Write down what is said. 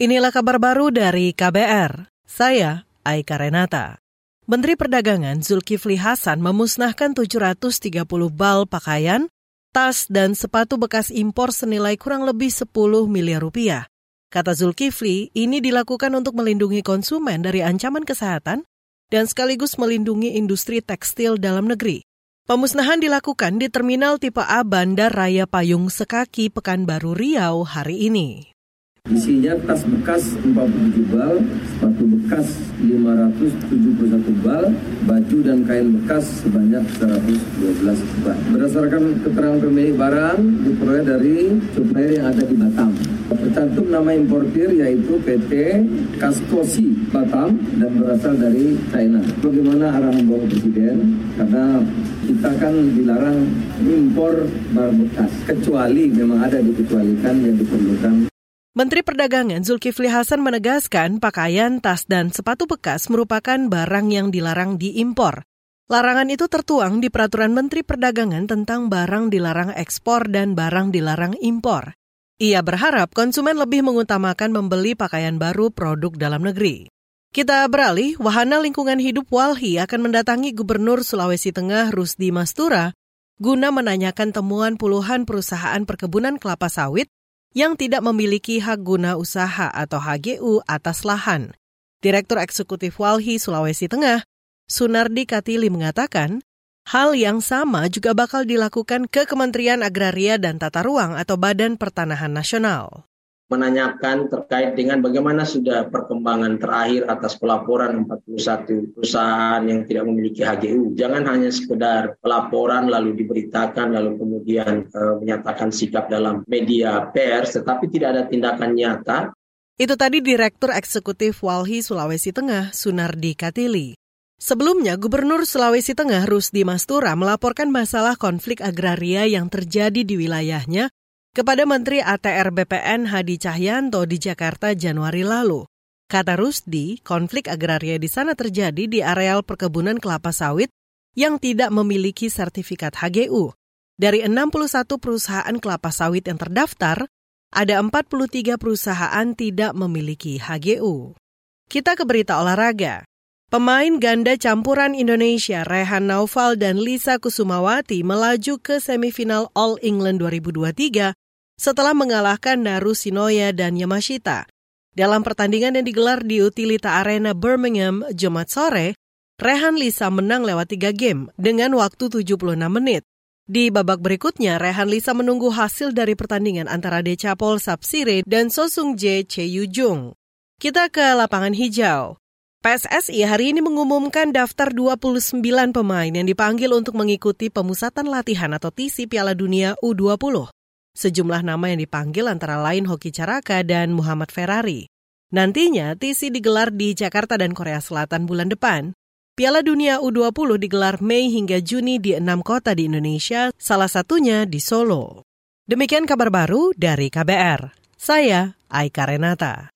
Inilah kabar baru dari KBR. Saya Aika Renata. Menteri Perdagangan Zulkifli Hasan memusnahkan 730 bal pakaian, tas, dan sepatu bekas impor senilai kurang lebih 10 miliar rupiah. Kata Zulkifli, ini dilakukan untuk melindungi konsumen dari ancaman kesehatan dan sekaligus melindungi industri tekstil dalam negeri. Pemusnahan dilakukan di Terminal Tipe A Bandar Raya Payung Sekaki, Pekanbaru Riau hari ini. Isinya tas bekas 47 bal, sepatu bekas 571 bal, baju dan kain bekas sebanyak 112 bal. Berdasarkan keterangan pemilik barang diperoleh dari supplier yang ada di Batam. Tercantum nama importir yaitu PT Kaskosi Batam dan berasal dari China. Bagaimana arahan Bapak Presiden? Karena kita kan dilarang impor barang bekas kecuali memang ada dikecualikan yang diperlukan Menteri Perdagangan Zulkifli Hasan menegaskan pakaian, tas, dan sepatu bekas merupakan barang yang dilarang diimpor. Larangan itu tertuang di Peraturan Menteri Perdagangan tentang barang dilarang ekspor dan barang dilarang impor. Ia berharap konsumen lebih mengutamakan membeli pakaian baru produk dalam negeri. Kita beralih, Wahana Lingkungan Hidup Walhi akan mendatangi Gubernur Sulawesi Tengah Rusdi Mastura guna menanyakan temuan puluhan perusahaan perkebunan kelapa sawit yang tidak memiliki hak guna usaha atau HGU atas lahan. Direktur Eksekutif Walhi Sulawesi Tengah, Sunardi Katili mengatakan, hal yang sama juga bakal dilakukan ke Kementerian Agraria dan Tata Ruang atau Badan Pertanahan Nasional menanyakan terkait dengan bagaimana sudah perkembangan terakhir atas pelaporan 41 perusahaan yang tidak memiliki HGU. Jangan hanya sekedar pelaporan lalu diberitakan lalu kemudian e, menyatakan sikap dalam media pers tetapi tidak ada tindakan nyata. Itu tadi Direktur Eksekutif Walhi Sulawesi Tengah Sunardi Katili. Sebelumnya, Gubernur Sulawesi Tengah Rusdi Mastura melaporkan masalah konflik agraria yang terjadi di wilayahnya kepada Menteri ATR BPN Hadi Cahyanto di Jakarta Januari lalu. Kata Rusdi, konflik agraria di sana terjadi di areal perkebunan kelapa sawit yang tidak memiliki sertifikat HGU. Dari 61 perusahaan kelapa sawit yang terdaftar, ada 43 perusahaan tidak memiliki HGU. Kita ke berita olahraga. Pemain ganda campuran Indonesia Rehan Naufal dan Lisa Kusumawati melaju ke semifinal All England 2023 setelah mengalahkan Naru Sinoya dan Yamashita. Dalam pertandingan yang digelar di Utilita Arena Birmingham Jumat sore, Rehan Lisa menang lewat tiga game dengan waktu 76 menit. Di babak berikutnya, Rehan Lisa menunggu hasil dari pertandingan antara Decapol Sapsire dan Sosung J. Cheyujung. Kita ke lapangan hijau. PSSI hari ini mengumumkan daftar 29 pemain yang dipanggil untuk mengikuti pemusatan latihan atau TC Piala Dunia U20. Sejumlah nama yang dipanggil antara lain Hoki Caraka dan Muhammad Ferrari. Nantinya TC digelar di Jakarta dan Korea Selatan bulan depan. Piala Dunia U20 digelar Mei hingga Juni di enam kota di Indonesia, salah satunya di Solo. Demikian kabar baru dari KBR. Saya Aika Renata.